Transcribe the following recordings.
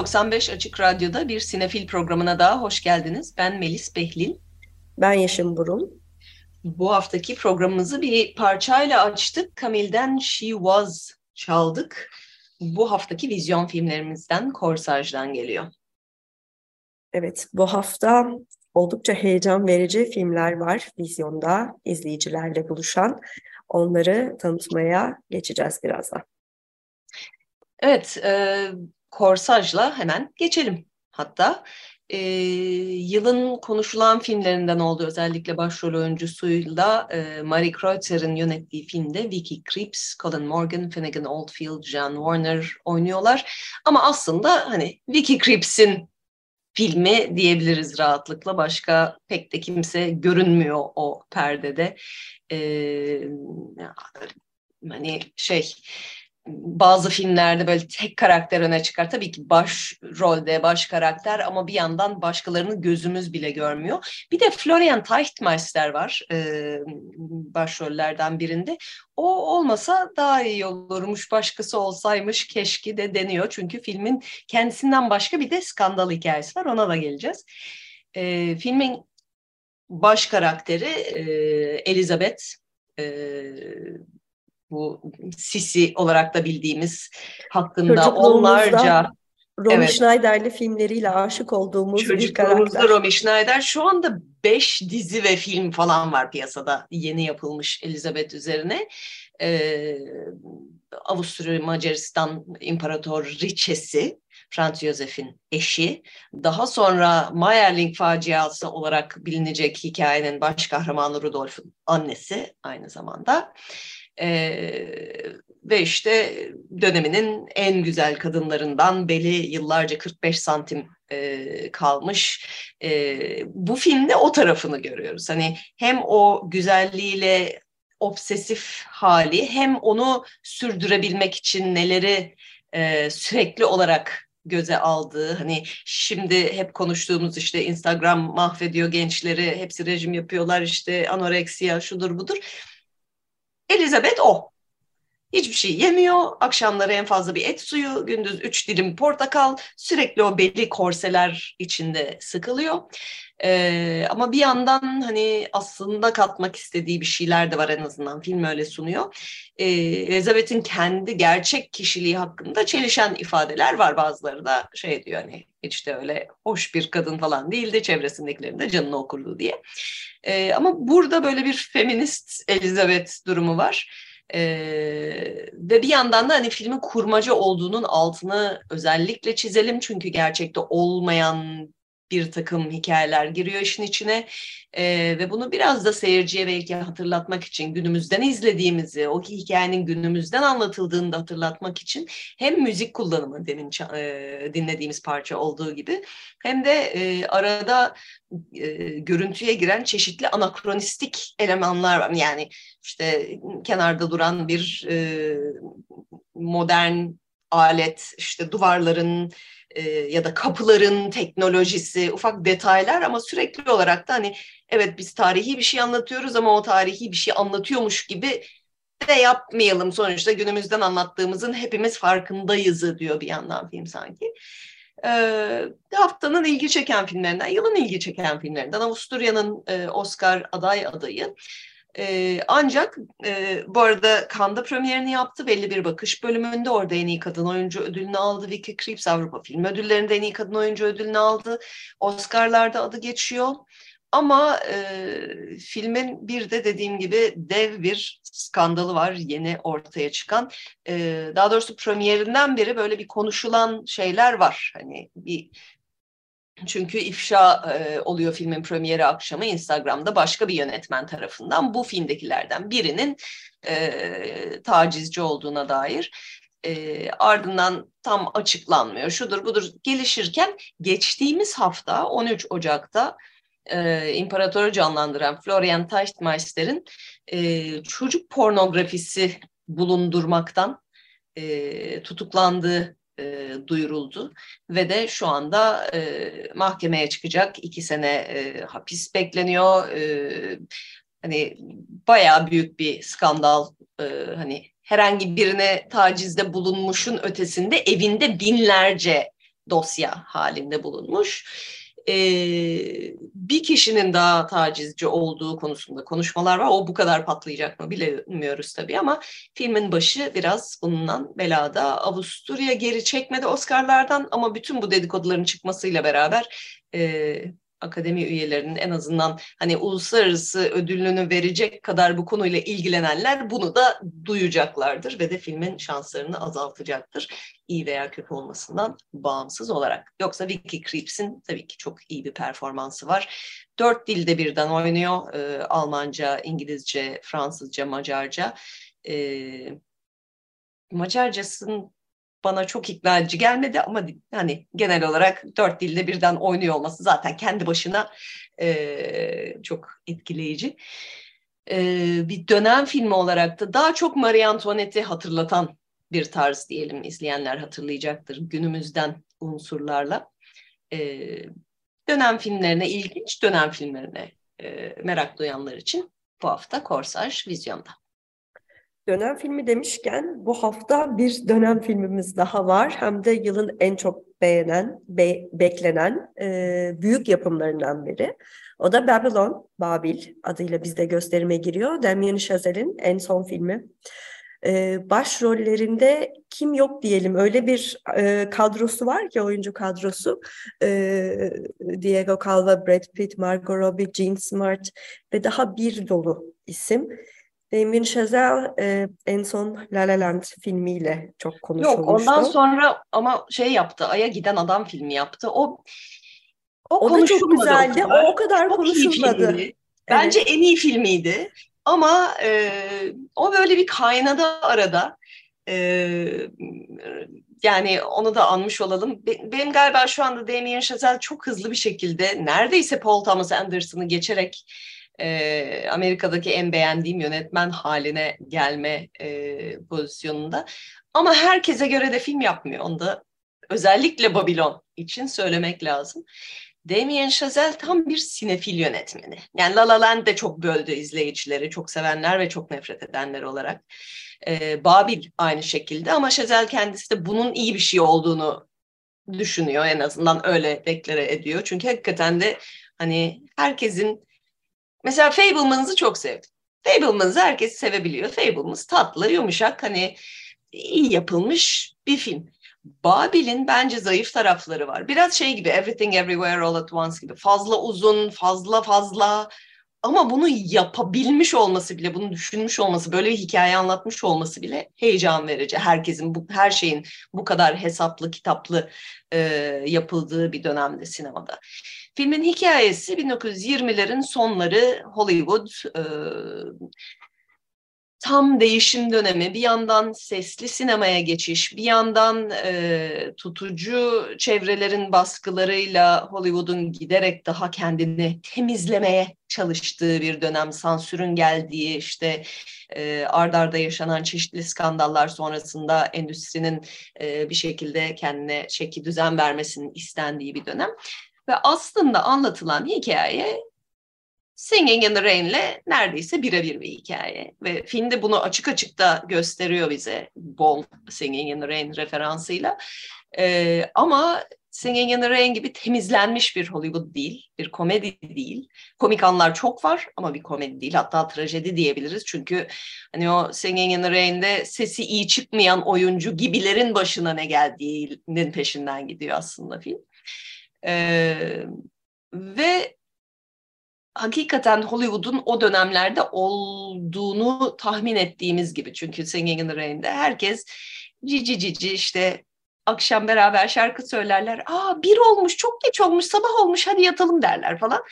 95 Açık Radyo'da bir sinefil programına daha hoş geldiniz. Ben Melis Behlil. Ben Yeşim Burun. Bu haftaki programımızı bir parçayla açtık. Camille'den She Was çaldık. Bu haftaki vizyon filmlerimizden Korsaj'dan geliyor. Evet, bu hafta oldukça heyecan verici filmler var vizyonda izleyicilerle buluşan. Onları tanıtmaya geçeceğiz birazdan. Evet, e, Korsaj'la hemen geçelim. Hatta e, yılın konuşulan filmlerinden oldu özellikle başrol oyuncusuyla e, Mary Kreuzer'in yönettiği filmde Vicky Krieps, Colin Morgan, Finnegan Oldfield, John Warner oynuyorlar. Ama aslında hani Vicky Krieps'in filmi diyebiliriz rahatlıkla. Başka pek de kimse görünmüyor o perdede. Ee, hani şey bazı filmlerde böyle tek karakter öne çıkar. Tabii ki baş rolde baş karakter ama bir yandan başkalarını gözümüz bile görmüyor. Bir de Florian Teichtmeister var e, başrollerden birinde. O olmasa daha iyi olurmuş, başkası olsaymış keşke de deniyor. Çünkü filmin kendisinden başka bir de skandal hikayesi var. Ona da geleceğiz. E, filmin baş karakteri e, Elizabeth e, bu Sisi olarak da bildiğimiz hakkında onlarca Romy evet. Schneider'li filmleriyle aşık olduğumuz bir karakter. Romy Schneider. Şu anda beş dizi ve film falan var piyasada yeni yapılmış Elizabeth üzerine. Ee, Avusturya Macaristan İmparator Riçesi, Franz Josef'in eşi. Daha sonra Mayerling faciası olarak bilinecek hikayenin baş kahramanı Rudolf'un annesi aynı zamanda. Ee, ve işte döneminin en güzel kadınlarından beli yıllarca 45 santim e, kalmış. E, bu filmde o tarafını görüyoruz. Hani hem o güzelliğiyle obsesif hali hem onu sürdürebilmek için neleri e, sürekli olarak göze aldığı hani şimdi hep konuştuğumuz işte Instagram mahvediyor gençleri hepsi rejim yapıyorlar işte anoreksiya şudur budur Elizabeth o. Hiçbir şey yemiyor. Akşamları en fazla bir et suyu, gündüz üç dilim portakal. Sürekli o belli korseler içinde sıkılıyor. Ee, ama bir yandan hani aslında katmak istediği bir şeyler de var en azından film öyle sunuyor. Ee, Elizabeth'in kendi gerçek kişiliği hakkında çelişen ifadeler var. Bazıları da şey diyor hani hiç de öyle hoş bir kadın falan değildi çevresindekilerin de canını okurdu diye. Ee, ama burada böyle bir feminist Elizabeth durumu var. Ee, ve bir yandan da hani filmin kurmaca olduğunun altını özellikle çizelim. Çünkü gerçekte olmayan bir takım hikayeler giriyor işin içine e, ve bunu biraz da seyirciye belki hatırlatmak için günümüzden izlediğimizi, o hikayenin günümüzden anlatıldığını da hatırlatmak için hem müzik kullanımı demin e, dinlediğimiz parça olduğu gibi hem de e, arada e, görüntüye giren çeşitli anakronistik elemanlar var. Yani işte kenarda duran bir e, modern alet, işte duvarların e, ya da kapıların teknolojisi, ufak detaylar ama sürekli olarak da hani evet biz tarihi bir şey anlatıyoruz ama o tarihi bir şey anlatıyormuş gibi de yapmayalım. Sonuçta günümüzden anlattığımızın hepimiz farkındayızı diyor bir yandan film sanki. E, haftanın ilgi çeken filmlerinden, yılın ilgi çeken filmlerinden Avusturya'nın e, Oscar aday adayı. E, ancak e, bu arada Cannes'da premierini yaptı. Belli bir bakış bölümünde orada en iyi kadın oyuncu ödülünü aldı. Vicky Krieps Avrupa Film Ödülleri'nde en iyi kadın oyuncu ödülünü aldı. Oscar'larda adı geçiyor. Ama e, filmin bir de dediğim gibi dev bir skandalı var yeni ortaya çıkan. E, daha doğrusu premierinden beri böyle bir konuşulan şeyler var. Hani bir çünkü ifşa e, oluyor filmin premieri akşamı Instagram'da başka bir yönetmen tarafından bu filmdekilerden birinin e, tacizci olduğuna dair. E, ardından tam açıklanmıyor. Şudur budur gelişirken geçtiğimiz hafta 13 Ocak'ta e, imparatoru canlandıran Florian Teichtmeister'in e, çocuk pornografisi bulundurmaktan e, tutuklandığı e, duyuruldu. Ve de şu anda e, mahkemeye çıkacak. İki sene e, hapis bekleniyor. E, hani bayağı büyük bir skandal. E, hani herhangi birine tacizde bulunmuşun ötesinde evinde binlerce dosya halinde bulunmuş e, bir kişinin daha tacizci olduğu konusunda konuşmalar var. O bu kadar patlayacak mı bilemiyoruz tabii ama filmin başı biraz bundan belada. Avusturya geri çekmedi Oscar'lardan ama bütün bu dedikoduların çıkmasıyla beraber e, akademi üyelerinin en azından hani uluslararası ödülünü verecek kadar bu konuyla ilgilenenler bunu da duyacaklardır ve de filmin şanslarını azaltacaktır. İyi veya kötü olmasından bağımsız olarak. Yoksa Vicky Creeps'in tabii ki çok iyi bir performansı var. Dört dilde birden oynuyor. Ee, Almanca, İngilizce, Fransızca, Macarca. Ee, Macarcasının bana çok ikna edici gelmedi ama hani genel olarak dört dilde birden oynuyor olması zaten kendi başına e, çok etkileyici. E, bir dönem filmi olarak da daha çok Marie Antoinette'i hatırlatan bir tarz diyelim izleyenler hatırlayacaktır günümüzden unsurlarla. E, dönem filmlerine, ilginç dönem filmlerine e, merak duyanlar için bu hafta Korsaj Vizyon'da. Dönem filmi demişken bu hafta bir dönem filmimiz daha var. Hem de yılın en çok beğenen, be, beklenen e, büyük yapımlarından biri. O da Babylon, Babil adıyla bizde gösterime giriyor. Damien Chazelle'in en son filmi. E, başrollerinde kim yok diyelim öyle bir e, kadrosu var ki oyuncu kadrosu. E, Diego Calva, Brad Pitt, Margot Robbie, Jean Smart ve daha bir dolu isim. Damien Chazelle e, en son La La Land filmiyle çok konuşulmuştu. Yok ondan sonra ama şey yaptı, Ay'a giden adam filmi yaptı. O o, o da çok güzeldi. O, kadar. o o kadar çok konuşulmadı. Bence evet. en iyi filmiydi. Ama e, o böyle bir kaynadı arada. E, yani onu da anmış olalım. Benim galiba şu anda Damien Chazelle çok hızlı bir şekilde neredeyse Paul Thomas Anderson'ı geçerek e, Amerika'daki en beğendiğim yönetmen haline gelme e, pozisyonunda. Ama herkese göre de film yapmıyor. Onu da özellikle Babylon için söylemek lazım. Damien Chazelle tam bir sinefil yönetmeni. Yani La La Land de çok böldü izleyicileri, çok sevenler ve çok nefret edenler olarak. Ee, Babil aynı şekilde ama Chazelle kendisi de bunun iyi bir şey olduğunu düşünüyor. En azından öyle deklare ediyor. Çünkü hakikaten de hani herkesin Mesela Fableman's'ı çok sevdim. Fableman's'ı herkes sevebiliyor. Fablemans tatlı, yumuşak, hani iyi yapılmış bir film. Babil'in bence zayıf tarafları var. Biraz şey gibi Everything Everywhere All at Once gibi. Fazla uzun, fazla fazla ama bunu yapabilmiş olması bile, bunu düşünmüş olması, böyle bir hikaye anlatmış olması bile heyecan verici. Herkesin bu her şeyin bu kadar hesaplı, kitaplı e, yapıldığı bir dönemde sinemada. Filmin hikayesi 1920'lerin sonları Hollywood e, tam değişim dönemi. Bir yandan sesli sinemaya geçiş bir yandan e, tutucu çevrelerin baskılarıyla Hollywood'un giderek daha kendini temizlemeye çalıştığı bir dönem. Sansürün geldiği işte e, ardarda yaşanan çeşitli skandallar sonrasında endüstrinin e, bir şekilde kendine çeki düzen vermesinin istendiği bir dönem ve aslında anlatılan hikaye Singing in the Rain'le neredeyse birebir bir hikaye. Ve filmde bunu açık açık da gösteriyor bize bol Singing in the Rain referansıyla. Ee, ama Singing in the Rain gibi temizlenmiş bir Hollywood değil, bir komedi değil. Komik anlar çok var ama bir komedi değil. Hatta trajedi diyebiliriz. Çünkü hani o Singing in the Rain'de sesi iyi çıkmayan oyuncu gibilerin başına ne geldiğinin peşinden gidiyor aslında film. Ee, ve hakikaten Hollywood'un o dönemlerde olduğunu tahmin ettiğimiz gibi. Çünkü Singing in the Rain'de herkes cici cici işte akşam beraber şarkı söylerler. Aa bir olmuş, çok geç olmuş, sabah olmuş hadi yatalım derler falan.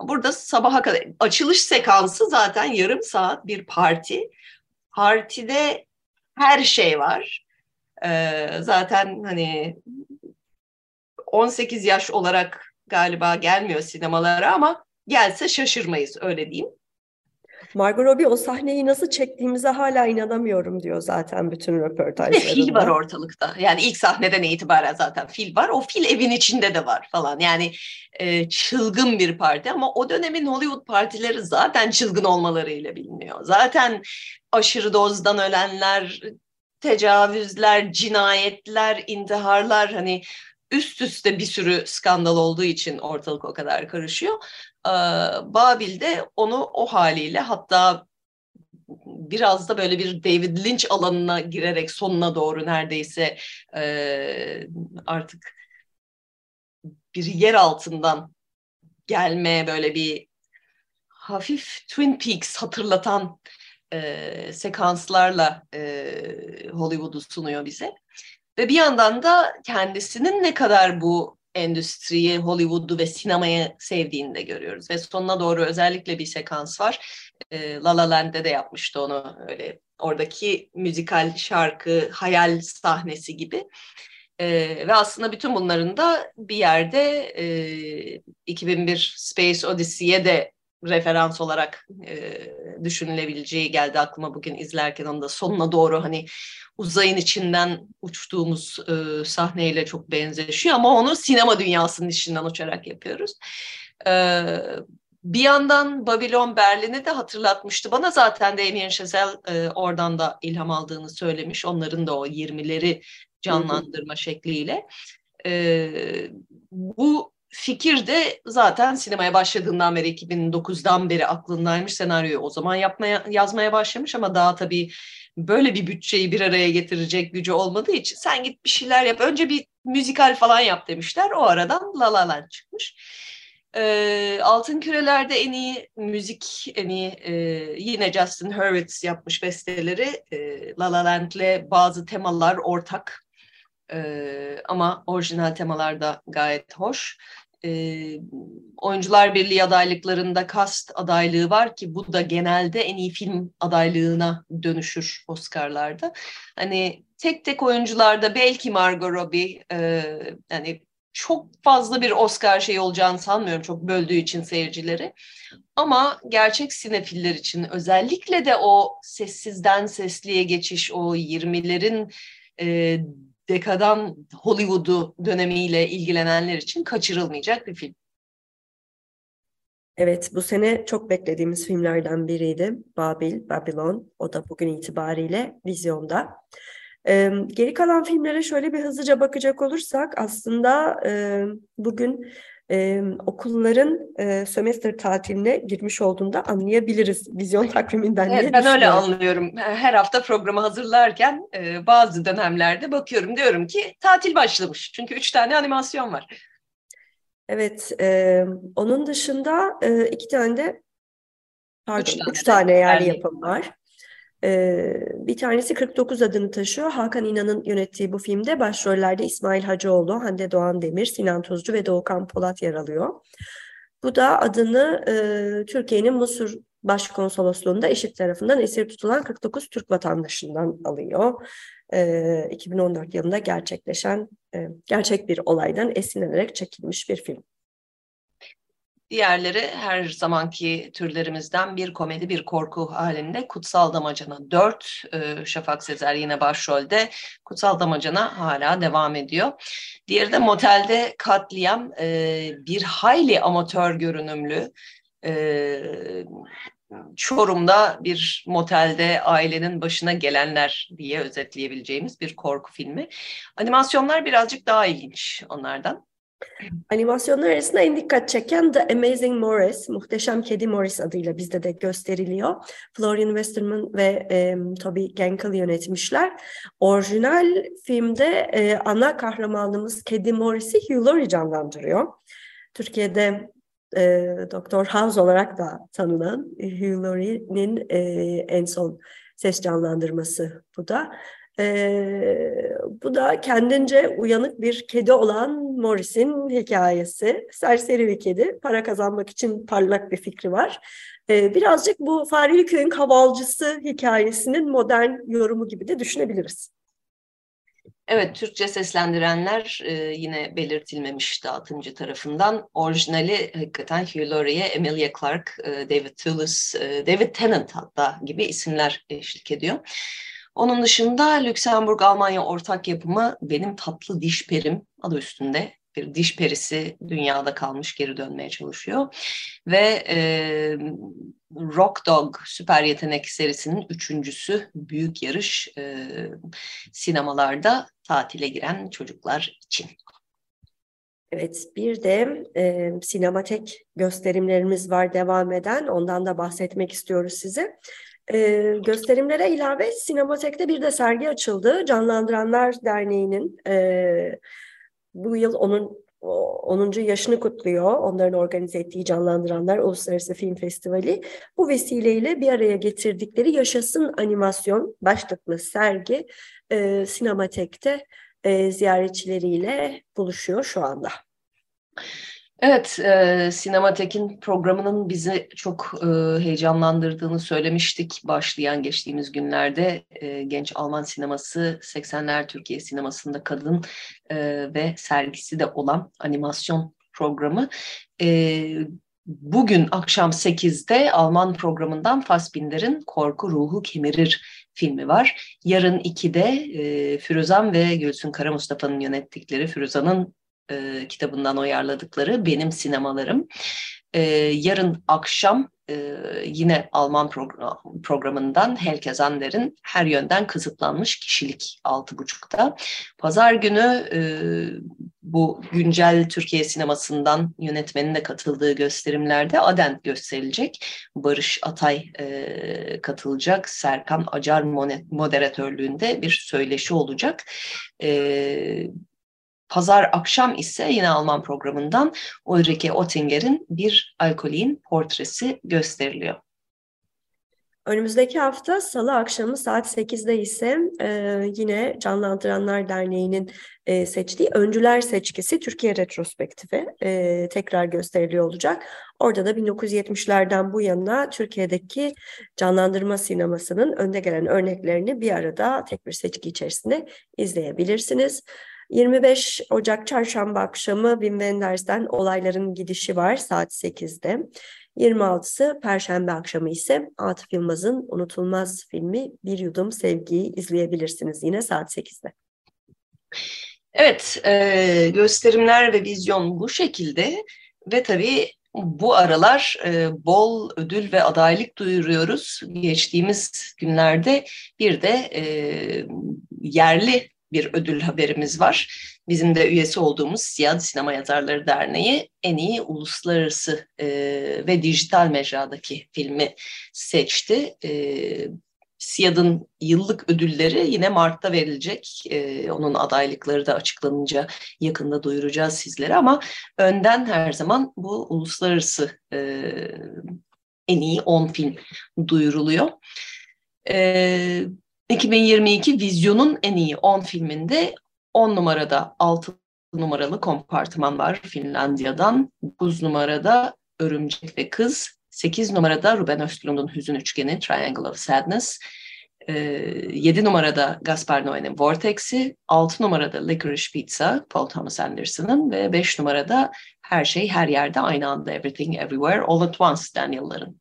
Burada sabaha kadar açılış sekansı zaten yarım saat bir parti. Partide her şey var. Ee, zaten hani 18 yaş olarak galiba gelmiyor sinemalara ama gelse şaşırmayız öyle diyeyim. Margot Robbie o sahneyi nasıl çektiğimize hala inanamıyorum diyor zaten bütün röportajlarında. fil var ortalıkta. Yani ilk sahneden itibaren zaten fil var. O fil evin içinde de var falan. Yani e, çılgın bir parti ama o dönemin Hollywood partileri zaten çılgın olmalarıyla biliniyor. Zaten aşırı dozdan ölenler, tecavüzler, cinayetler, intiharlar hani üst üste bir sürü skandal olduğu için ortalık o kadar karışıyor. Ee, Babil'de onu o haliyle hatta biraz da böyle bir David Lynch alanına girerek sonuna doğru neredeyse e, artık bir yer altından gelmeye böyle bir hafif Twin Peaks hatırlatan e, sekanslarla e, Hollywood'u sunuyor bize. Ve bir yandan da kendisinin ne kadar bu endüstriyi, Hollywood'u ve sinemayı sevdiğini de görüyoruz. Ve sonuna doğru özellikle bir sekans var. E, La La Land'de de yapmıştı onu öyle. Oradaki müzikal şarkı, hayal sahnesi gibi. E, ve aslında bütün bunların da bir yerde e, 2001 Space Odyssey'e de referans olarak e, düşünülebileceği geldi aklıma bugün izlerken onu da sonuna doğru hani uzayın içinden uçtuğumuz e, sahneyle çok benzeşiyor ama onu sinema dünyasının içinden uçarak yapıyoruz. E, bir yandan Babylon Berlin'i de hatırlatmıştı bana zaten Damien Chazelle e, oradan da ilham aldığını söylemiş. Onların da o 20'leri canlandırma hı hı. şekliyle. E, bu fikir de zaten sinemaya başladığından beri 2009'dan beri aklındaymış senaryoyu o zaman yapmaya yazmaya başlamış ama daha tabii böyle bir bütçeyi bir araya getirecek gücü olmadığı için sen git bir şeyler yap. Önce bir müzikal falan yap demişler. O aradan La La Land çıkmış. E, Altın Küreler'de en iyi müzik, en iyi e, yine Justin Hurwitz yapmış besteleri. E, La La Land'le bazı temalar ortak. E, ama orijinal temalar da gayet hoş e, Oyuncular Birliği adaylıklarında kast adaylığı var ki bu da genelde en iyi film adaylığına dönüşür Oscar'larda. Hani tek tek oyuncularda belki Margot Robbie e, yani çok fazla bir Oscar şey olacağını sanmıyorum çok böldüğü için seyircileri. Ama gerçek sinefiller için özellikle de o sessizden sesliye geçiş, o 20'lerin e, dekadan Hollywood'u dönemiyle ilgilenenler için kaçırılmayacak bir film. Evet, bu sene çok beklediğimiz filmlerden biriydi. Babil, Babylon. O da bugün itibariyle vizyonda. Ee, geri kalan filmlere şöyle bir hızlıca bakacak olursak aslında e, bugün e, okulların e, sömestr tatiline girmiş olduğunda anlayabiliriz vizyon takviminden. Evet, ben öyle anlıyorum. Her hafta programı hazırlarken e, bazı dönemlerde bakıyorum diyorum ki tatil başlamış. Çünkü üç tane animasyon var. Evet, e, onun dışında e, iki tane de pardon, üç tane, üç tane yerli yapım var. Ee, bir tanesi 49 adını taşıyor. Hakan İnan'ın yönettiği bu filmde başrollerde İsmail Hacıoğlu, Hande Doğan Demir, Sinan Tuzcu ve Doğukan Polat yer alıyor. Bu da adını e, Türkiye'nin Mısır Başkonsolosluğu'nda eşit tarafından esir tutulan 49 Türk vatandaşından alıyor. E, 2014 yılında gerçekleşen e, gerçek bir olaydan esinlenerek çekilmiş bir film. Diğerleri her zamanki türlerimizden bir komedi bir korku halinde. Kutsal Damacana 4, e, Şafak Sezer yine başrolde. Kutsal Damacana hala devam ediyor. Diğeri de Motel'de Katliam, e, bir hayli amatör görünümlü, e, Çorum'da bir motelde ailenin başına gelenler diye özetleyebileceğimiz bir korku filmi. Animasyonlar birazcık daha ilginç onlardan. Animasyonlar arasında en dikkat çeken The Amazing Morris, Muhteşem Kedi Morris adıyla bizde de gösteriliyor. Florian Westerman ve e, Toby Genkel yönetmişler. Orijinal filmde e, ana kahramanımız Kedi Morris'i Hugh Laurie canlandırıyor. Türkiye'de e, Doktor House olarak da tanınan Hugh Laurie'nin e, en son ses canlandırması bu da. Ee, bu da kendince uyanık bir kedi olan Morris'in hikayesi. Serseri bir kedi, para kazanmak için parlak bir fikri var. Ee, birazcık bu Fareli Köy'ün kavalcısı hikayesinin modern yorumu gibi de düşünebiliriz. Evet, Türkçe seslendirenler e, yine belirtilmemiş dağıtımcı tarafından. Orijinali hakikaten Hugh Laurie, Emilia Clarke, e, David Thewlis, e, David Tennant hatta gibi isimler eşlik ediyor. Onun dışında Lüksemburg-Almanya ortak yapımı Benim Tatlı Diş Perim adı üstünde bir diş perisi dünyada kalmış geri dönmeye çalışıyor. Ve e, Rock Dog süper yetenek serisinin üçüncüsü büyük yarış e, sinemalarda tatile giren çocuklar için. Evet, bir de e, sinematek gösterimlerimiz var devam eden. Ondan da bahsetmek istiyoruz size. E, gösterimlere ilave Sinematek'te bir de sergi açıldı. Canlandıranlar Derneği'nin e, bu yıl onun 10. yaşını kutluyor. Onların organize ettiği Canlandıranlar Uluslararası Film Festivali. Bu vesileyle bir araya getirdikleri Yaşasın Animasyon başlıklı sergi e, Sinematek'te e, ziyaretçileriyle buluşuyor şu anda. Evet, e, Sinematek'in programının bizi çok e, heyecanlandırdığını söylemiştik başlayan geçtiğimiz günlerde. E, genç Alman sineması, 80'ler Türkiye sinemasında kadın e, ve sergisi de olan animasyon programı. E, bugün akşam 8'de Alman programından Fassbinder'in Korku Ruhu Kemirir filmi var. Yarın 2'de e, Firuzan ve Gülsün Kara Mustafa'nın yönettikleri Firuzan'ın e, kitabından uyarladıkları Benim Sinemalarım. E, yarın akşam e, yine Alman program, programından Helke Zander'in her yönden kısıtlanmış kişilik altı buçukta. Pazar günü e, bu güncel Türkiye sinemasından yönetmenin de katıldığı gösterimlerde Aden gösterilecek. Barış Atay e, katılacak. Serkan Acar moderatörlüğünde bir söyleşi olacak. E, Pazar akşam ise yine Alman programından Ulrike Oettinger'in bir alkolin portresi gösteriliyor. Önümüzdeki hafta Salı akşamı saat 8'de ise e, yine Canlandıranlar Derneği'nin e, seçtiği Öncüler Seçkisi Türkiye Retrospektifi e, tekrar gösteriliyor olacak. Orada da 1970'lerden bu yana Türkiye'deki canlandırma sinemasının önde gelen örneklerini bir arada tek bir seçki içerisinde izleyebilirsiniz. 25 Ocak çarşamba akşamı Wim Wenders'ten Olayların Gidişi var saat 8'de. 26'sı Perşembe akşamı ise Atıf Yılmaz'ın unutulmaz filmi Bir Yudum Sevgiyi izleyebilirsiniz yine saat 8'de. Evet, e, gösterimler ve vizyon bu şekilde ve tabii bu aralar e, bol ödül ve adaylık duyuruyoruz. Geçtiğimiz günlerde bir de e, yerli bir ödül haberimiz var. Bizim de üyesi olduğumuz Siyah Sinema Yazarları Derneği en iyi uluslararası e, ve dijital mecradaki filmi seçti. E, SİAD'ın yıllık ödülleri yine Mart'ta verilecek. Ee, onun adaylıkları da açıklanınca yakında duyuracağız sizlere ama önden her zaman bu uluslararası e, en iyi 10 film duyuruluyor. Ee, 2022 Vizyon'un en iyi 10 filminde 10 numarada 6 numaralı kompartıman var Finlandiya'dan. 9 numarada Örümcek ve Kız. 8 numarada Ruben Östlund'un Hüzün Üçgeni Triangle of Sadness. 7 ee, numarada Gaspar Noé'nin Vortex'i, 6 numarada Licorice Pizza Paul Thomas Anderson'ın ve 5 numarada Her Şey Her Yerde Aynı Anda Everything Everywhere All at Once Daniel'ların.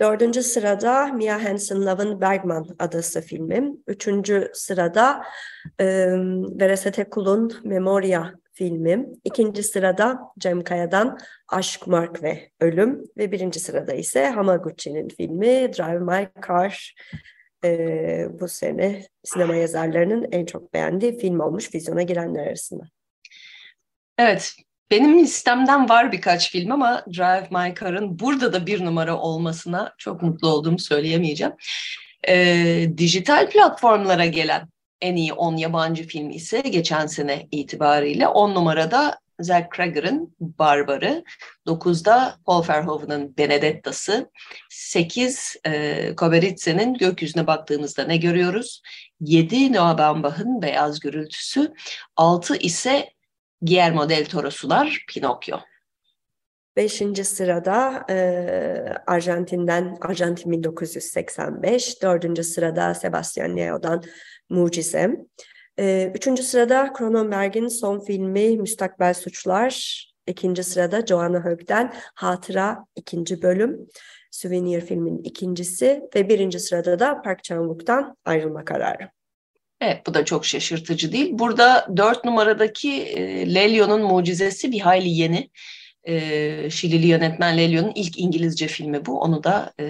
Dördüncü sırada Mia Hansen-Love'ın Bergman Adası filmi. Üçüncü sırada e, Veresete Kul'un Memoria filmi. İkinci sırada Cem Kaya'dan Aşk, Mark ve Ölüm. Ve birinci sırada ise Hamaguchi'nin filmi Drive My Car. E, bu sene sinema yazarlarının en çok beğendiği film olmuş vizyona girenler arasında. Evet, benim listemden var birkaç film ama Drive My Car'ın burada da bir numara olmasına çok mutlu olduğumu söyleyemeyeceğim. Ee, dijital platformlara gelen en iyi 10 yabancı film ise geçen sene itibariyle 10 numarada Zack Cregger'ın Barbarı, 9'da Paul Verhoeven'ın Benedetta'sı, 8 e, Koberitze'nin Gökyüzüne baktığımızda ne görüyoruz? 7 Noah Baumbach'ın Beyaz Gürültüsü, 6 ise Guillermo del Toro sunar Pinokyo. Beşinci sırada e, Arjantin'den Arjantin 1985. Dördüncü sırada Sebastian Leo'dan Mucize. Ee, üçüncü sırada Cronenberg'in son filmi Müstakbel Suçlar. İkinci sırada Joanna Hög'den Hatıra ikinci bölüm. Souvenir filmin ikincisi ve birinci sırada da Park Chan-wook'tan Ayrılma Kararı. Evet bu da çok şaşırtıcı değil. Burada dört numaradaki e, Lelio'nun mucizesi bir hayli yeni. E, Şilili yönetmen Lelio'nun ilk İngilizce filmi bu. Onu da e,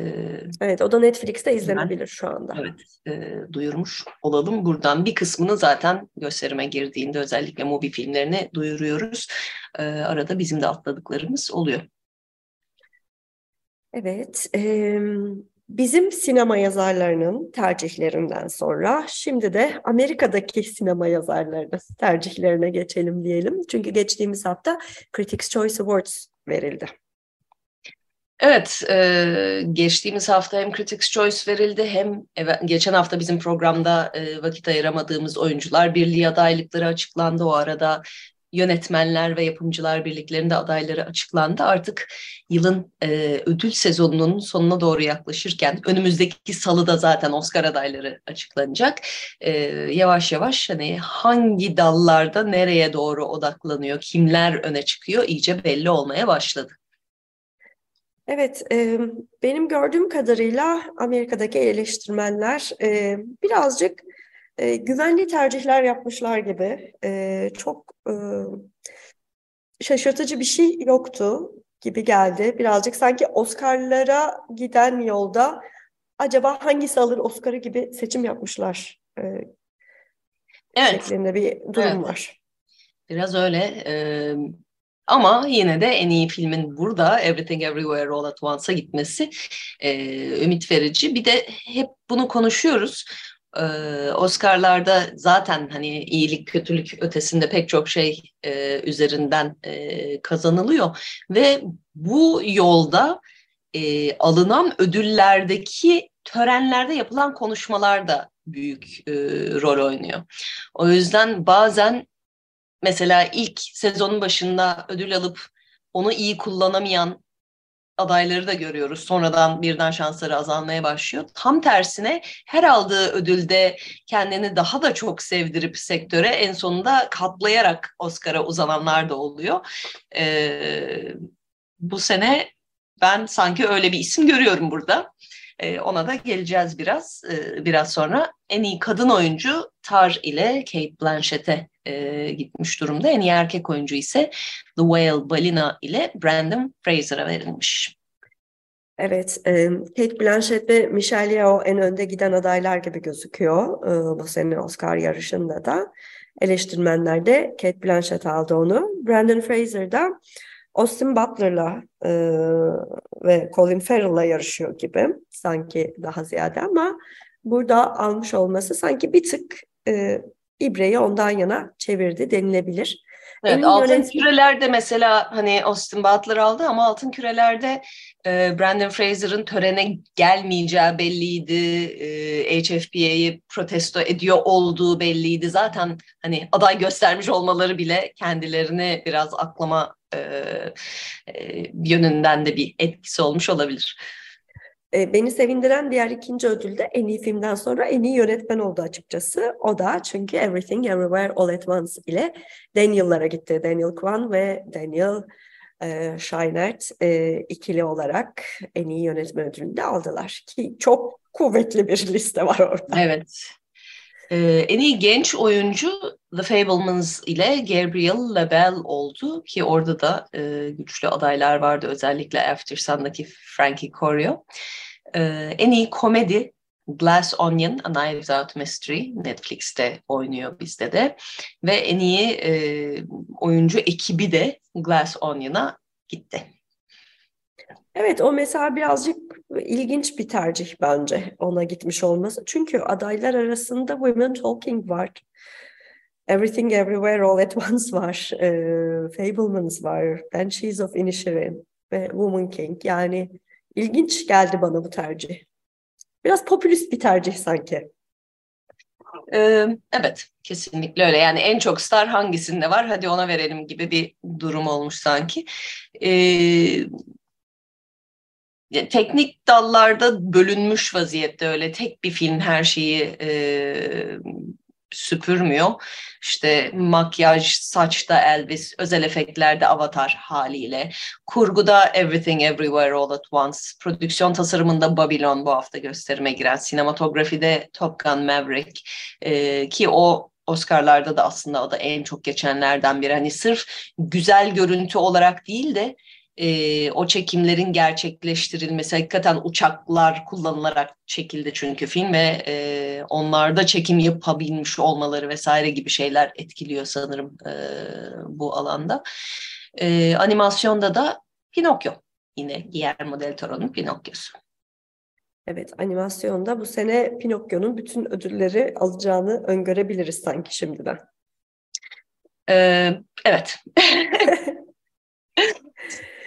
Evet o da Netflix'te izlenebilir şu anda. evet e, duyurmuş olalım. Buradan bir kısmını zaten gösterime girdiğinde özellikle Mubi filmlerini duyuruyoruz. E, arada bizim de atladıklarımız oluyor. Evet, e, bizim sinema yazarlarının tercihlerinden sonra şimdi de Amerika'daki sinema yazarlarının tercihlerine geçelim diyelim. Çünkü geçtiğimiz hafta Critics' Choice Awards verildi. Evet, e, geçtiğimiz hafta hem Critics' Choice verildi hem eve, geçen hafta bizim programda e, vakit ayıramadığımız oyuncular birliği adaylıkları açıklandı. O arada yönetmenler ve yapımcılar birliklerinde adayları açıklandı. Artık yılın e, ödül sezonunun sonuna doğru yaklaşırken önümüzdeki salıda zaten Oscar adayları açıklanacak. E, yavaş yavaş hani hangi dallarda nereye doğru odaklanıyor, kimler öne çıkıyor iyice belli olmaya başladı. Evet, e, benim gördüğüm kadarıyla Amerika'daki eleştirmenler e, birazcık e, güvenli tercihler yapmışlar gibi. E, çok e, şaşırtıcı bir şey yoktu gibi geldi. Birazcık sanki Oscar'lara giden yolda acaba hangisi alır Oscar'ı gibi seçim yapmışlar. E, Evet. şeklinde bir durum Evet. var. Biraz öyle. e, ama yine de en iyi filmin burada Everything Everywhere All at Once'a gitmesi e, ümit verici. Bir de hep bunu konuşuyoruz. Oscar'larda zaten hani iyilik kötülük ötesinde pek çok şey e, üzerinden e, kazanılıyor ve bu yolda e, alınan ödüllerdeki törenlerde yapılan konuşmalar da büyük e, rol oynuyor. O yüzden bazen mesela ilk sezonun başında ödül alıp onu iyi kullanamayan adayları da görüyoruz. Sonradan birden şansları azalmaya başlıyor. Tam tersine her aldığı ödülde kendini daha da çok sevdirip sektöre en sonunda katlayarak Oscar'a uzananlar da oluyor. Ee, bu sene ben sanki öyle bir isim görüyorum burada. Ee, ona da geleceğiz biraz e, biraz sonra. En iyi kadın oyuncu Tar ile Kate Blanchett'e e, gitmiş durumda. En iyi erkek oyuncu ise The Whale Balina ile Brandon Fraser'a verilmiş. Evet, e, Kate Blanchett ve Michelle Yeoh en önde giden adaylar gibi gözüküyor e, bu sene Oscar yarışında da. Eleştirmenler de Kate Blanchett aldı onu. Brandon Fraser da Austin Butler'la e, ve Colin Farrell'la yarışıyor gibi sanki daha ziyade ama burada almış olması sanki bir tık e, ibreyi ondan yana çevirdi denilebilir. En Evet, iyi altın yönet- kürelerde mesela hani Austin Butler aldı ama altın kürelerde e, Brandon Fraser'ın törene gelmeyeceği belliydi. E, HFPA'yı protesto ediyor olduğu belliydi. Zaten hani aday göstermiş olmaları bile kendilerini biraz aklama e, e, yönünden de bir etkisi olmuş olabilir. E, Beni sevindiren diğer ikinci ödül de en iyi filmden sonra en iyi yönetmen oldu açıkçası. O da çünkü Everything Everywhere All at Once ile Daniel'lara gitti. Daniel Kwan ve Daniel e, Scheinert e, ikili olarak en iyi yönetmen ödülünü de aldılar. Ki çok kuvvetli bir liste var orada. Evet. Ee, en iyi genç oyuncu The Fablemans ile Gabriel Labelle oldu ki orada da e, güçlü adaylar vardı özellikle After Sun'daki Frankie Corio. Ee, en iyi komedi Glass Onion, A Knives Out Mystery Netflix'te oynuyor bizde de ve en iyi e, oyuncu ekibi de Glass Onion'a gitti. Evet o mesela birazcık ilginç bir tercih bence ona gitmiş olması. Çünkü adaylar arasında Women Talking var. Everything Everywhere All at Once var. E, Fablemans var. Banshees of Inisherin ve Woman King. Yani ilginç geldi bana bu tercih. Biraz popülist bir tercih sanki. Ee, evet, kesinlikle öyle. Yani en çok star hangisinde var? Hadi ona verelim gibi bir durum olmuş sanki. Ee, teknik dallarda bölünmüş vaziyette öyle tek bir film her şeyi e, süpürmüyor. İşte makyaj, saçta Elvis, özel efektlerde Avatar haliyle. Kurguda Everything Everywhere All at Once. Prodüksiyon tasarımında Babylon bu hafta gösterime giren. Sinematografide Top Gun Maverick. Ee, ki o Oscar'larda da aslında o da en çok geçenlerden biri. Hani sırf güzel görüntü olarak değil de e, o çekimlerin gerçekleştirilmesi hakikaten uçaklar kullanılarak çekildi çünkü film ve e, onlarda çekim yapabilmiş olmaları vesaire gibi şeyler etkiliyor sanırım e, bu alanda. E, animasyonda da Pinokyo yine Guillermo del Toro'nun Pinokyo'su. Evet, animasyonda bu sene Pinokyo'nun bütün ödülleri alacağını öngörebiliriz sanki şimdiden. Ee, evet.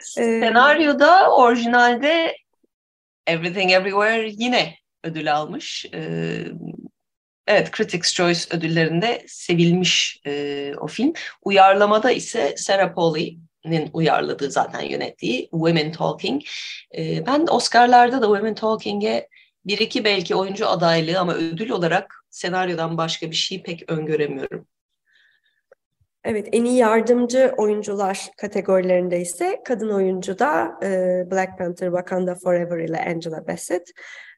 Senaryoda orijinalde Everything Everywhere yine ödül almış. Ee, evet Critics' Choice ödüllerinde sevilmiş e, o film. Uyarlamada ise Sarah Polley'nin uyarladığı zaten yönettiği Women Talking. Ee, ben Oscar'larda da Women Talking'e bir iki belki oyuncu adaylığı ama ödül olarak senaryodan başka bir şey pek öngöremiyorum. Evet, en iyi yardımcı oyuncular kategorilerinde ise kadın oyuncu da e, Black Panther Wakanda Forever ile Angela Bassett.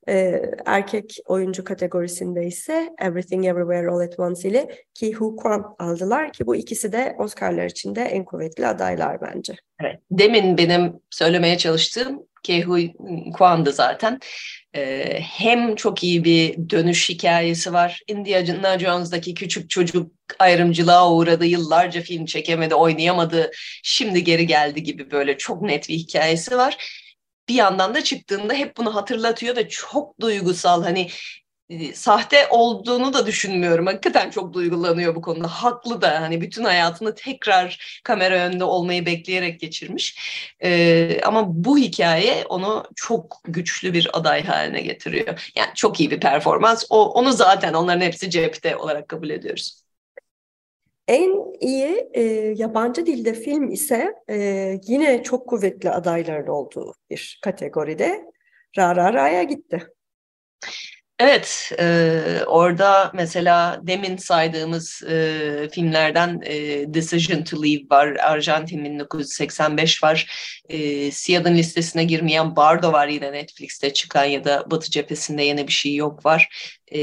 E, erkek oyuncu kategorisinde ise Everything Everywhere All at Once ile Ki Hu Kwan aldılar ki bu ikisi de Oscar'lar için de en kuvvetli adaylar bence. Evet, demin benim söylemeye çalıştığım Ki Hu Kwan'dı zaten. Ee, hem çok iyi bir dönüş hikayesi var. Indiana Jones'daki küçük çocuk ayrımcılığa uğradı, yıllarca film çekemedi, oynayamadı, şimdi geri geldi gibi böyle çok net bir hikayesi var. Bir yandan da çıktığında hep bunu hatırlatıyor ve çok duygusal hani sahte olduğunu da düşünmüyorum. Hakikaten çok duygulanıyor bu konuda. Haklı da hani bütün hayatını tekrar kamera önünde olmayı bekleyerek geçirmiş. Ee, ama bu hikaye onu çok güçlü bir aday haline getiriyor. Yani çok iyi bir performans. O, onu zaten onların hepsi cepte olarak kabul ediyoruz. En iyi e, yabancı dilde film ise e, yine çok kuvvetli adayların olduğu bir kategoride Ra Ra Ra'ya gitti. Evet, e, orada mesela demin saydığımız e, filmlerden e, Decision to Leave var, Arjantin 1985 var, e, Siyad'ın listesine girmeyen Bardo var yine Netflix'te çıkan ya da Batı cephesinde yine bir şey yok var. E,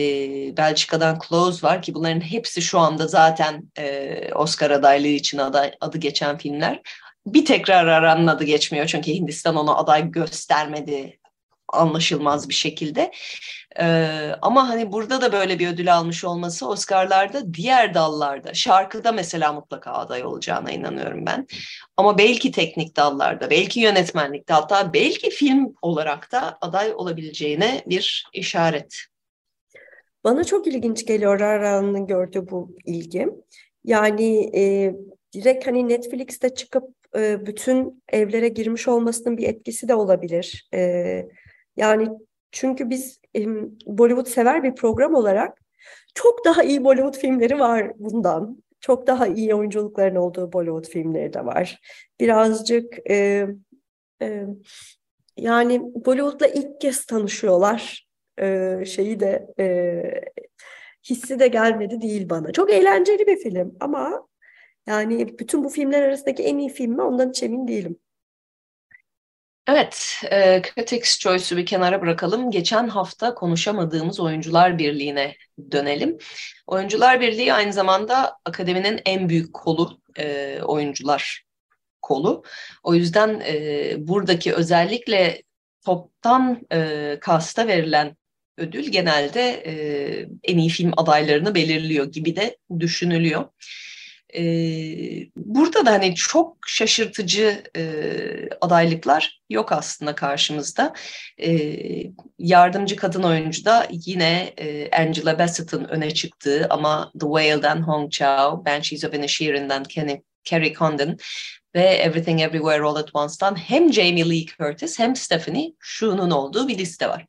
Belçika'dan Close var ki bunların hepsi şu anda zaten e, Oscar adaylığı için aday, adı geçen filmler. Bir tekrar aranın adı geçmiyor çünkü Hindistan onu aday göstermedi anlaşılmaz bir şekilde. Ee, ama hani burada da böyle bir ödül almış olması Oscar'larda diğer dallarda, şarkıda mesela mutlaka aday olacağına inanıyorum ben. Ama belki teknik dallarda, belki yönetmenlikte hatta belki film olarak da aday olabileceğine bir işaret. Bana çok ilginç geliyor Rara'nın gördüğü bu ilgi. Yani e, direkt hani Netflix'te çıkıp e, bütün evlere girmiş olmasının bir etkisi de olabilir. E, yani çünkü biz Bollywood sever bir program olarak çok daha iyi Bollywood filmleri var bundan. Çok daha iyi oyunculukların olduğu Bollywood filmleri de var. Birazcık e, e, yani Bollywood'la ilk kez tanışıyorlar. E, şeyi de e, hissi de gelmedi değil bana. Çok eğlenceli bir film ama yani bütün bu filmler arasındaki en iyi film mi ondan hiç emin değilim. Evet, e, Critics Choice'u bir kenara bırakalım. Geçen hafta konuşamadığımız Oyuncular Birliği'ne dönelim. Oyuncular Birliği aynı zamanda akademinin en büyük kolu, e, oyuncular kolu. O yüzden e, buradaki özellikle toptan e, kasta verilen ödül genelde e, en iyi film adaylarını belirliyor gibi de düşünülüyor. E, burada da hani çok şaşırtıcı e, adaylıklar yok aslında karşımızda. E, yardımcı kadın oyuncu da yine e, Angela Bassett'ın öne çıktığı ama The Whale'den Hong Chao, Banshees of Inisherin'den Kenny, Carrie Condon ve Everything Everywhere All at Once'dan hem Jamie Lee Curtis hem Stephanie Shu'nun olduğu bir liste var.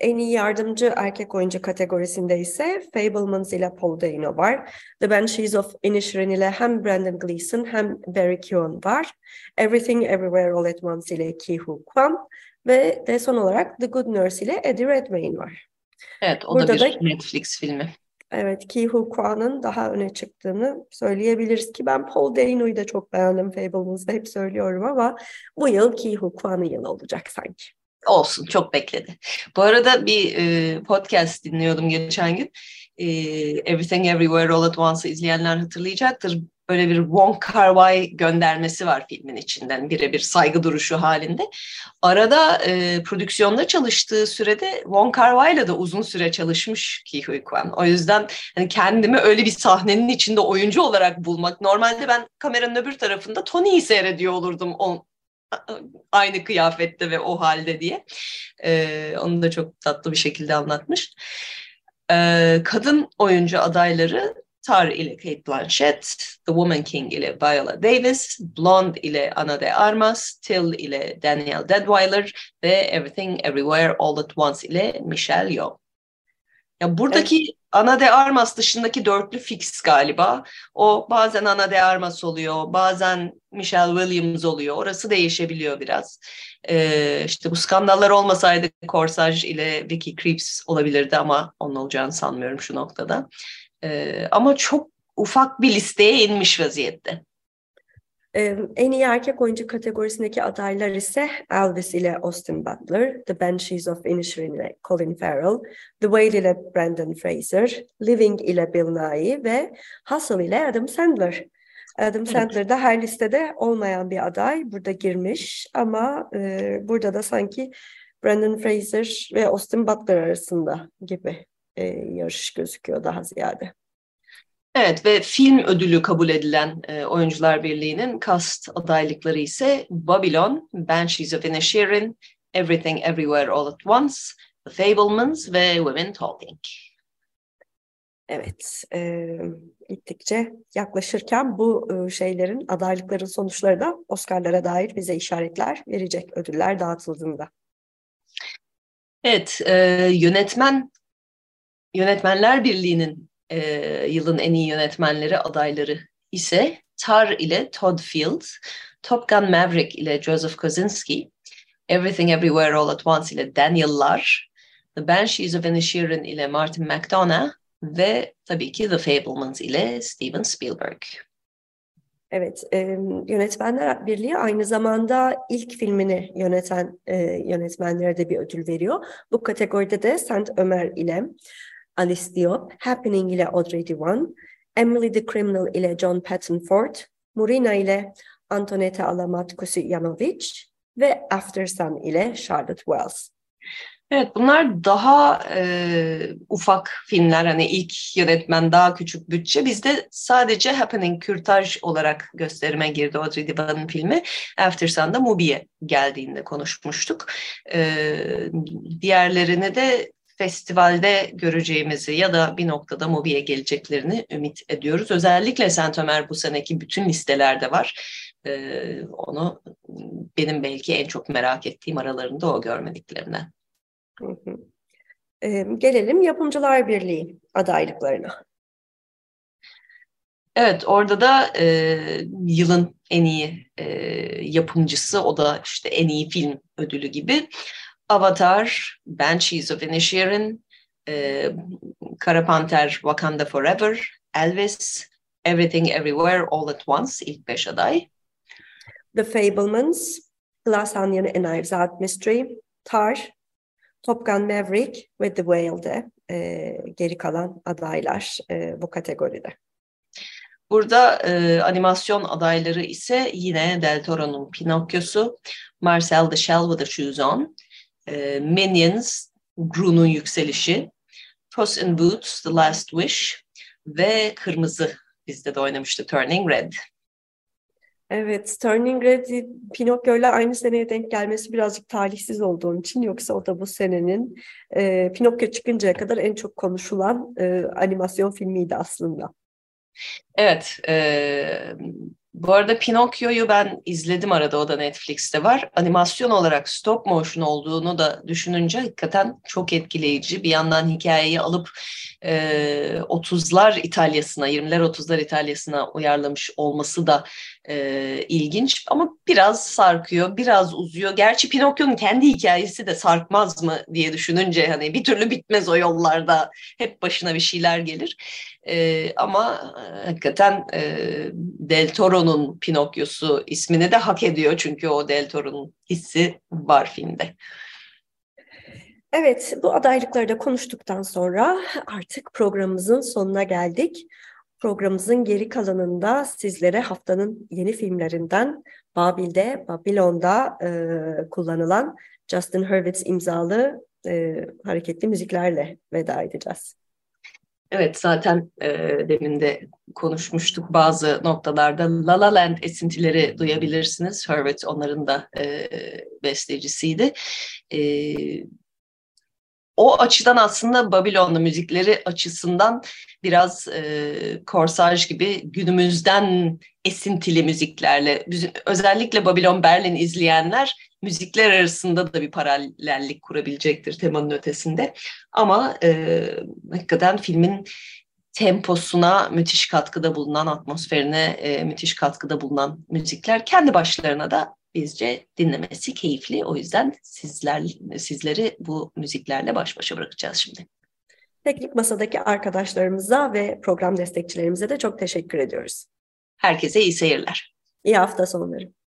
En iyi yardımcı erkek oyuncu kategorisinde ise Fablemans ile Paul Dano var. The Banshees of Inisherin ile hem Brandon Gleeson hem Barry Keoghan var. Everything Everywhere All at Once ile Ki Hu Kwan ve de son olarak The Good Nurse ile Eddie Redmayne var. Evet, o Burada da bir da, Netflix filmi. Evet, Ki Hu Kwan'ın daha öne çıktığını söyleyebiliriz ki ben Paul Dano'yu da çok beğendim Fableman's'da hep söylüyorum ama bu yıl Ki Hu Kwan'ın yılı olacak sanki. Olsun, çok bekledi. Bu arada bir e, podcast dinliyordum geçen gün. E, Everything Everywhere All At Once'ı izleyenler hatırlayacaktır böyle bir Wong Kar Wai göndermesi var filmin içinden birebir saygı duruşu halinde. Arada e, prodüksiyonda çalıştığı sürede Wong Kar Wai'la da uzun süre çalışmış Ki Huy Kwan. O yüzden hani kendimi öyle bir sahnenin içinde oyuncu olarak bulmak. Normalde ben kameranın öbür tarafında Tony'yi seyrediyor olurdum aynı kıyafette ve o halde diye. E, onu da çok tatlı bir şekilde anlatmış. E, kadın oyuncu adayları Tar ile Kate Blanchett, The Woman King ile Viola Davis, Blonde ile Ana de Armas, Till ile Daniel Deadweiler ve Everything Everywhere All at Once ile Michelle Yeoh. Ya buradaki evet. Ana de Armas dışındaki dörtlü fix galiba. O bazen Ana de Armas oluyor, bazen Michelle Williams oluyor. Orası değişebiliyor biraz. Ee, işte bu skandallar olmasaydı Corsage ile Vicky Creeps olabilirdi ama onun olacağını sanmıyorum şu noktada. Ee, ama çok ufak bir listeye inmiş vaziyette. Ee, en iyi erkek oyuncu kategorisindeki adaylar ise Elvis ile Austin Butler, The Banshees of Inisherin ile Colin Farrell, The Whale ile Brandon Fraser, Living ile Bill Nighy ve Hustle ile Adam Sandler. Adam Sandler da her listede olmayan bir aday. Burada girmiş ama e, burada da sanki Brandon Fraser ve Austin Butler arasında gibi e, yarış gözüküyor daha ziyade. Evet ve film ödülü kabul edilen e, Oyuncular Birliği'nin cast adaylıkları ise Babylon, Banshees of Inisherin, Everything Everywhere All at Once, The Fablemans ve Women Talking. Evet, e, gittikçe yaklaşırken bu e, şeylerin, adaylıkların sonuçları da Oscar'lara dair bize işaretler verecek ödüller dağıtıldığında. Evet, e, yönetmen Yönetmenler Birliği'nin e, yılın en iyi yönetmenleri adayları ise Tar ile Todd Field, Top Gun Maverick ile Joseph Kosinski, Everything Everywhere All at Once ile Daniel Lar, The Banshees of Inisherin ile Martin McDonagh ve tabii ki The Fablemans ile Steven Spielberg. Evet, e, Yönetmenler Birliği aynı zamanda ilk filmini yöneten e, yönetmenlere de bir ödül veriyor. Bu kategoride de Saint Ömer ile Alice Diop, Happening ile Audrey Diwan, Emily the Criminal ile John Patton Ford, Murina ile Antonetta Alamat Kusijanovic ve After Sun ile Charlotte Wells. Evet bunlar daha e, ufak filmler hani ilk yönetmen daha küçük bütçe bizde sadece Happening Kürtaj olarak gösterime girdi Audrey Divan'ın filmi After Sun'da Mubi'ye geldiğinde konuşmuştuk. E, diğerlerini de festivalde göreceğimizi ya da bir noktada Mobi'ye geleceklerini ümit ediyoruz. Özellikle Saint Ömer bu seneki bütün listelerde var. Ee, onu benim belki en çok merak ettiğim aralarında o. Hı hı. Ee, gelelim Yapımcılar Birliği adaylıklarına. Evet, orada da e, yılın en iyi e, yapımcısı, o da işte en iyi film ödülü gibi. Avatar, Banshees of Inisherin, e, Kara Panter, Wakanda Forever, Elvis, Everything Everywhere All at Once ilk beş aday. The Fablemans, Glass Onion and Knives Out Mystery, Tar, Top Gun Maverick ve The Whale'de e, geri kalan adaylar e, bu kategoride. Burada e, animasyon adayları ise yine Del Toro'nun Pinokyo'su, Marcel the Shell with the Shoes On, e, Minions, Gru'nun yükselişi, Puss in Boots, The Last Wish ve Kırmızı bizde de oynamıştı Turning Red. Evet, Turning Red Pinokyo ile aynı seneye denk gelmesi birazcık talihsiz olduğum için yoksa o da bu senenin e, Pinokyo çıkıncaya kadar en çok konuşulan e, animasyon filmiydi aslında. Evet, e, bu arada Pinokyo'yu ben izledim arada o da Netflix'te var. Animasyon olarak stop motion olduğunu da düşününce hakikaten çok etkileyici. Bir yandan hikayeyi alıp e, 30'lar İtalya'sına, 20'ler 30'lar İtalya'sına uyarlamış olması da e, ilginç ama biraz sarkıyor, biraz uzuyor. Gerçi Pinokyo'nun kendi hikayesi de sarkmaz mı diye düşününce hani bir türlü bitmez o yollarda. Hep başına bir şeyler gelir. E, ama e, hakikaten e, Del Toro'nun Pinokyo'su ismini de hak ediyor çünkü o Del Toro'nun hissi var filmde. Evet, bu adaylıkları da konuştuktan sonra artık programımızın sonuna geldik. Programımızın geri kalanında sizlere haftanın yeni filmlerinden Babil'de, Babilon'da e, kullanılan Justin Hurwitz imzalı e, hareketli müziklerle veda edeceğiz. Evet zaten e, demin de konuşmuştuk bazı noktalarda La La Land esintileri duyabilirsiniz. Hurwitz onların da e, bestecisiydi. E, o açıdan aslında Babilonlu müzikleri açısından biraz e, korsaj gibi günümüzden esintili müziklerle özellikle Babilon Berlin izleyenler müzikler arasında da bir paralellik kurabilecektir temanın ötesinde. Ama e, hakikaten filmin temposuna müthiş katkıda bulunan, atmosferine e, müthiş katkıda bulunan müzikler kendi başlarına da bizce dinlemesi keyifli. O yüzden sizler sizleri bu müziklerle baş başa bırakacağız şimdi. Teknik masadaki arkadaşlarımıza ve program destekçilerimize de çok teşekkür ediyoruz. Herkese iyi seyirler. İyi hafta sonları.